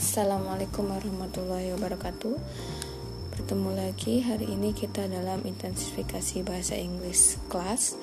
Assalamualaikum warahmatullahi wabarakatuh. Bertemu lagi. Hari ini kita dalam intensifikasi bahasa Inggris kelas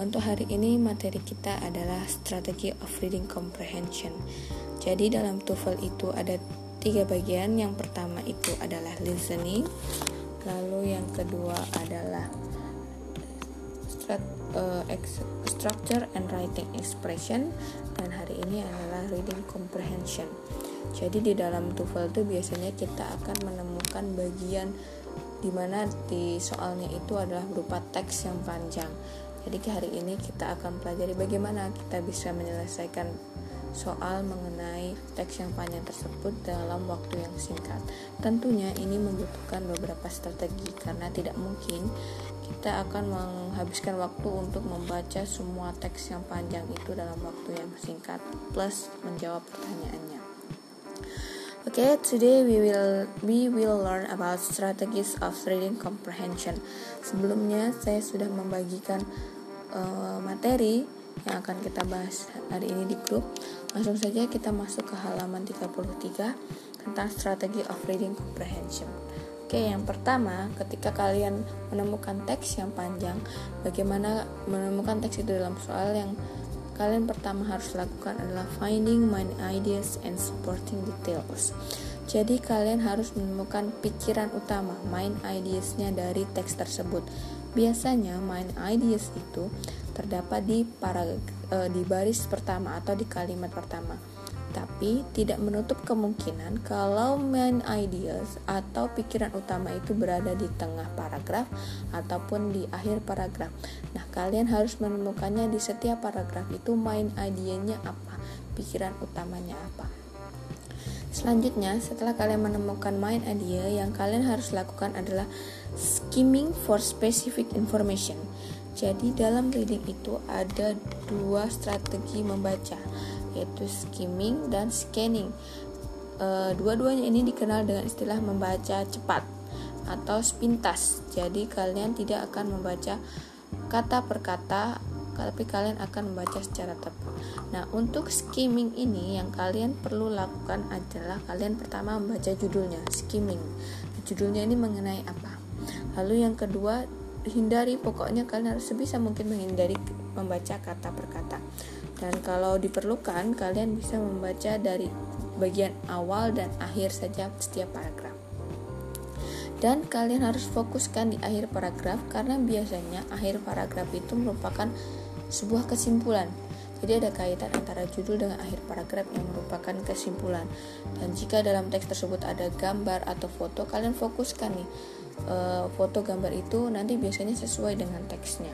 Untuk hari ini materi kita adalah Strategy of Reading Comprehension. Jadi dalam TOEFL itu ada tiga bagian. Yang pertama itu adalah listening. Lalu yang kedua adalah uh, structure and writing expression dan hari ini adalah reading comprehension. Jadi di dalam TOEFL itu biasanya kita akan menemukan bagian di mana di soalnya itu adalah berupa teks yang panjang. Jadi hari ini kita akan pelajari bagaimana kita bisa menyelesaikan soal mengenai teks yang panjang tersebut dalam waktu yang singkat. Tentunya ini membutuhkan beberapa strategi karena tidak mungkin kita akan menghabiskan waktu untuk membaca semua teks yang panjang itu dalam waktu yang singkat plus menjawab pertanyaannya. Okay, today we will we will learn about strategies of reading comprehension. Sebelumnya saya sudah membagikan uh, materi yang akan kita bahas hari ini di grup. Langsung saja kita masuk ke halaman 33 tentang strategi of reading comprehension. Oke, yang pertama, ketika kalian menemukan teks yang panjang, bagaimana menemukan teks itu dalam soal yang kalian pertama harus lakukan adalah finding main ideas and supporting details. Jadi kalian harus menemukan pikiran utama, main ideasnya dari teks tersebut. Biasanya main ideas itu terdapat di para e, di baris pertama atau di kalimat pertama tapi tidak menutup kemungkinan kalau main ideas atau pikiran utama itu berada di tengah paragraf ataupun di akhir paragraf. Nah, kalian harus menemukannya di setiap paragraf itu main idenya apa, pikiran utamanya apa. Selanjutnya, setelah kalian menemukan main idea, yang kalian harus lakukan adalah skimming for specific information. Jadi, dalam reading itu ada dua strategi membaca yaitu skimming dan scanning. E, dua-duanya ini dikenal dengan istilah membaca cepat atau sepintas. Jadi kalian tidak akan membaca kata per kata, tapi kalian akan membaca secara tepat. Nah, untuk skimming ini yang kalian perlu lakukan adalah kalian pertama membaca judulnya, skimming. Judulnya ini mengenai apa? Lalu yang kedua, hindari pokoknya kalian harus sebisa mungkin menghindari membaca kata per kata. Dan kalau diperlukan, kalian bisa membaca dari bagian awal dan akhir saja setiap paragraf. Dan kalian harus fokuskan di akhir paragraf karena biasanya akhir paragraf itu merupakan sebuah kesimpulan. Jadi ada kaitan antara judul dengan akhir paragraf yang merupakan kesimpulan. Dan jika dalam teks tersebut ada gambar atau foto, kalian fokuskan nih e, foto gambar itu nanti biasanya sesuai dengan teksnya.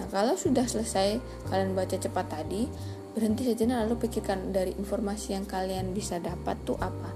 Nah, kalau sudah selesai kalian baca cepat tadi, berhenti sejenak lalu pikirkan dari informasi yang kalian bisa dapat tuh apa.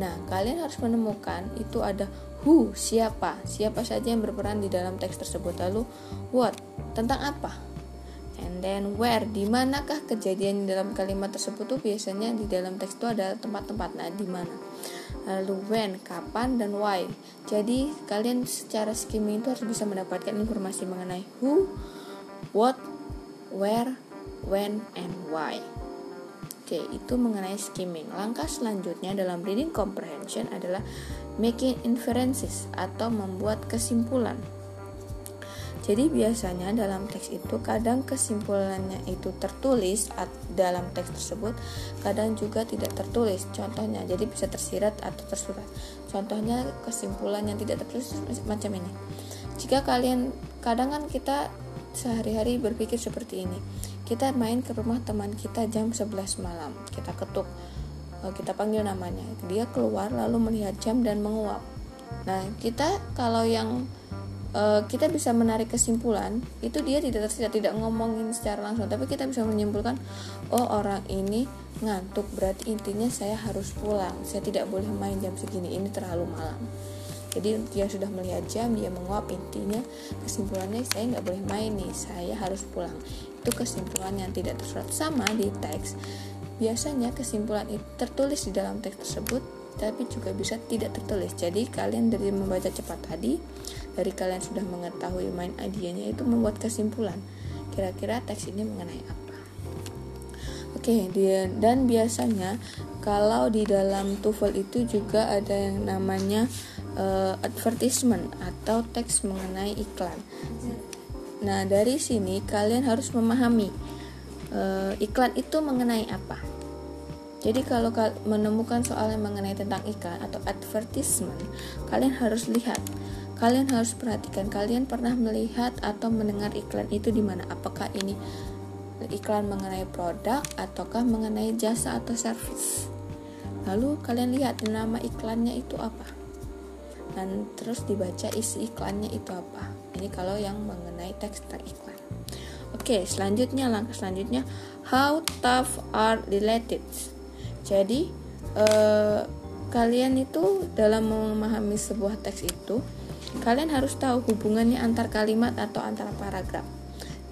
Nah, kalian harus menemukan itu ada who, siapa, siapa saja yang berperan di dalam teks tersebut. Lalu what, tentang apa? And then where, di manakah kejadian di dalam kalimat tersebut tuh biasanya di dalam teks itu ada tempat-tempat. Nah, di mana? Lalu when, kapan dan why. Jadi, kalian secara skimming itu harus bisa mendapatkan informasi mengenai who, what, where, when, and why. Oke, itu mengenai skimming. Langkah selanjutnya dalam reading comprehension adalah making inferences atau membuat kesimpulan. Jadi biasanya dalam teks itu kadang kesimpulannya itu tertulis dalam teks tersebut, kadang juga tidak tertulis. Contohnya, jadi bisa tersirat atau tersurat. Contohnya kesimpulan yang tidak tertulis macam ini. Jika kalian kadang kan kita sehari-hari berpikir seperti ini. Kita main ke rumah teman kita jam 11 malam. Kita ketuk, eh, kita panggil namanya. Dia keluar lalu melihat jam dan menguap. Nah, kita kalau yang uh, kita bisa menarik kesimpulan, itu dia tidak tidak tidak ngomongin secara langsung, tapi kita bisa menyimpulkan, oh orang ini ngantuk, berarti intinya saya harus pulang. Saya tidak boleh main jam segini, ini terlalu malam. Jadi dia sudah melihat jam dia menguap intinya kesimpulannya saya nggak boleh main nih saya harus pulang. Itu kesimpulan yang tidak tersurat. Sama di teks biasanya kesimpulan itu tertulis di dalam teks tersebut tapi juga bisa tidak tertulis. Jadi kalian dari membaca cepat tadi dari kalian sudah mengetahui main idenya itu membuat kesimpulan kira-kira teks ini mengenai apa Oke, okay, dan biasanya kalau di dalam TOEFL itu juga ada yang namanya uh, advertisement atau teks mengenai iklan. Nah, dari sini kalian harus memahami uh, iklan itu mengenai apa. Jadi kalau menemukan soal yang mengenai tentang iklan atau advertisement, kalian harus lihat, kalian harus perhatikan, kalian pernah melihat atau mendengar iklan itu di mana? Apakah ini iklan mengenai produk ataukah mengenai jasa atau service? Lalu kalian lihat nama iklannya itu apa? Dan terus dibaca isi iklannya itu apa. Ini kalau yang mengenai teks iklan. Oke, selanjutnya langkah selanjutnya how tough are related jadi eh, kalian itu dalam memahami sebuah teks itu kalian harus tahu hubungannya antar kalimat atau antara paragraf.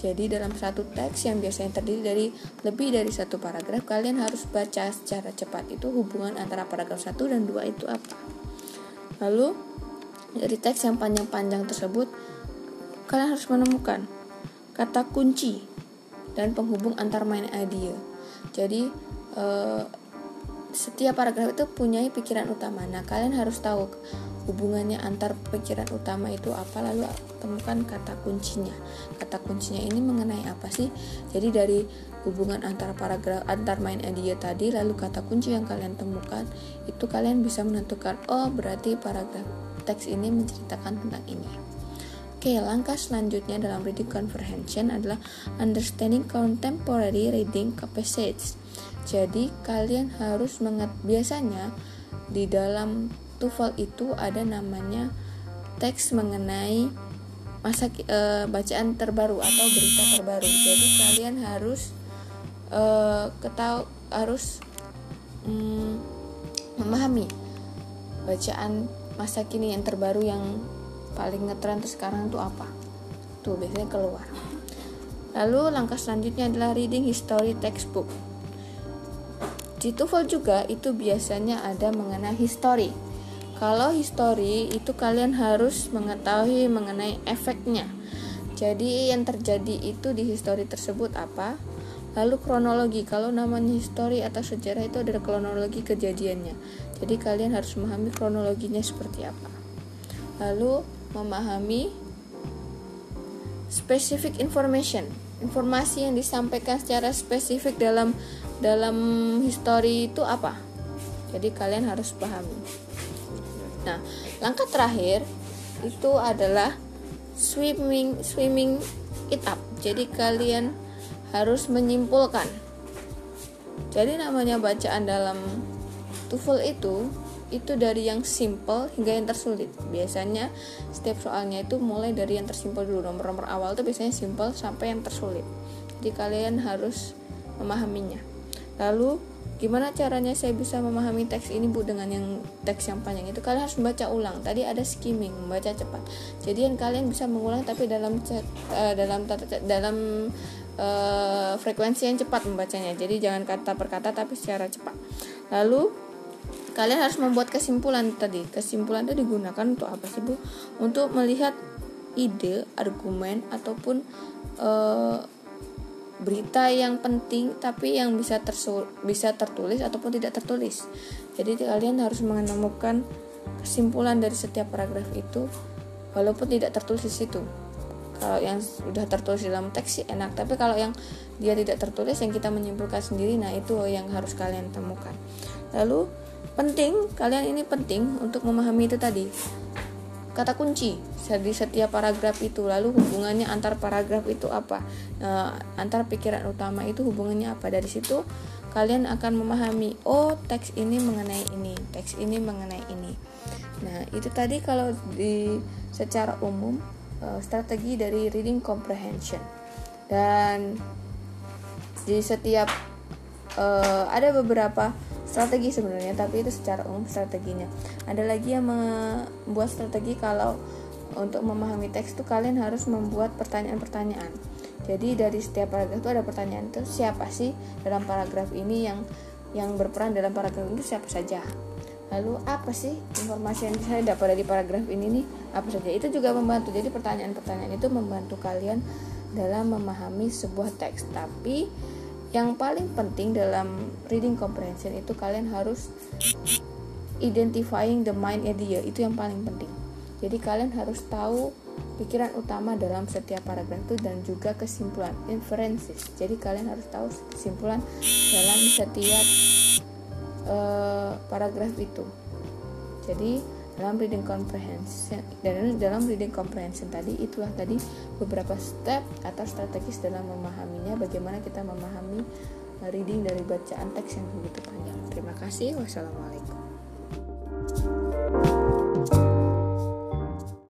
Jadi dalam satu teks yang biasanya terdiri dari lebih dari satu paragraf, kalian harus baca secara cepat itu hubungan antara paragraf satu dan dua itu apa. Lalu dari teks yang panjang-panjang tersebut, kalian harus menemukan kata kunci dan penghubung antar main idea. Jadi eh, setiap paragraf itu punya pikiran utama. Nah, kalian harus tahu hubungannya antar pikiran utama itu apa lalu temukan kata kuncinya. Kata kuncinya ini mengenai apa sih? Jadi dari hubungan antar paragraf antar main idea tadi lalu kata kunci yang kalian temukan itu kalian bisa menentukan oh berarti paragraf teks ini menceritakan tentang ini. Oke, langkah selanjutnya dalam reading comprehension adalah understanding contemporary reading capacities. Jadi kalian harus mengat biasanya di dalam TOEFL itu ada namanya teks mengenai masa e, bacaan terbaru atau berita terbaru. Jadi kalian harus e, ketahu harus mm, memahami bacaan masa kini yang terbaru yang paling ngetren sekarang itu apa. Tuh biasanya keluar. Lalu langkah selanjutnya adalah reading history textbook. Di TOEFL juga itu biasanya ada mengenai history. Kalau history itu kalian harus mengetahui mengenai efeknya. Jadi yang terjadi itu di history tersebut apa? Lalu kronologi, kalau namanya history atau sejarah itu adalah kronologi kejadiannya. Jadi kalian harus memahami kronologinya seperti apa. Lalu memahami specific information, informasi yang disampaikan secara spesifik dalam dalam history itu apa. Jadi kalian harus pahami. Nah langkah terakhir itu adalah swimming swimming it up. Jadi kalian harus menyimpulkan. Jadi namanya bacaan dalam TOEFL itu itu dari yang simple hingga yang tersulit. Biasanya setiap soalnya itu mulai dari yang tersimpel dulu. Nomor-nomor awal itu biasanya simple sampai yang tersulit. Jadi kalian harus memahaminya. Lalu gimana caranya saya bisa memahami teks ini bu dengan yang teks yang panjang itu kalian harus membaca ulang tadi ada skimming membaca cepat jadi yang kalian bisa mengulang tapi dalam uh, dalam dalam uh, frekuensi yang cepat membacanya jadi jangan kata per kata tapi secara cepat lalu kalian harus membuat kesimpulan tadi kesimpulan itu digunakan untuk apa sih bu untuk melihat ide argumen ataupun uh, berita yang penting tapi yang bisa tersul bisa tertulis ataupun tidak tertulis. Jadi kalian harus menemukan kesimpulan dari setiap paragraf itu walaupun tidak tertulis di situ. Kalau yang sudah tertulis dalam teks sih enak, tapi kalau yang dia tidak tertulis yang kita menyimpulkan sendiri, nah itu yang harus kalian temukan. Lalu penting, kalian ini penting untuk memahami itu tadi. Kata kunci di setiap paragraf itu lalu hubungannya antar paragraf itu apa? E, antar pikiran utama itu hubungannya apa? Dari situ kalian akan memahami oh teks ini mengenai ini teks ini mengenai ini. Nah itu tadi kalau di secara umum e, strategi dari reading comprehension. Dan di setiap e, ada beberapa strategi sebenarnya tapi itu secara umum strateginya. Ada lagi yang membuat strategi kalau untuk memahami teks itu kalian harus membuat pertanyaan-pertanyaan. Jadi dari setiap paragraf itu ada pertanyaan itu siapa sih dalam paragraf ini yang yang berperan dalam paragraf itu siapa saja? Lalu apa sih informasi yang saya dapat dari paragraf ini nih? Apa saja? Itu juga membantu. Jadi pertanyaan-pertanyaan itu membantu kalian dalam memahami sebuah teks. Tapi yang paling penting dalam reading comprehension itu kalian harus identifying the mind idea itu yang paling penting. Jadi kalian harus tahu pikiran utama dalam setiap paragraf itu dan juga kesimpulan inferences. Jadi kalian harus tahu kesimpulan dalam setiap uh, paragraf itu. Jadi dalam reading comprehension dan dalam reading comprehension tadi itulah tadi beberapa step atau strategis dalam memahaminya bagaimana kita memahami reading dari bacaan teks yang begitu panjang. Terima kasih. Wassalamualaikum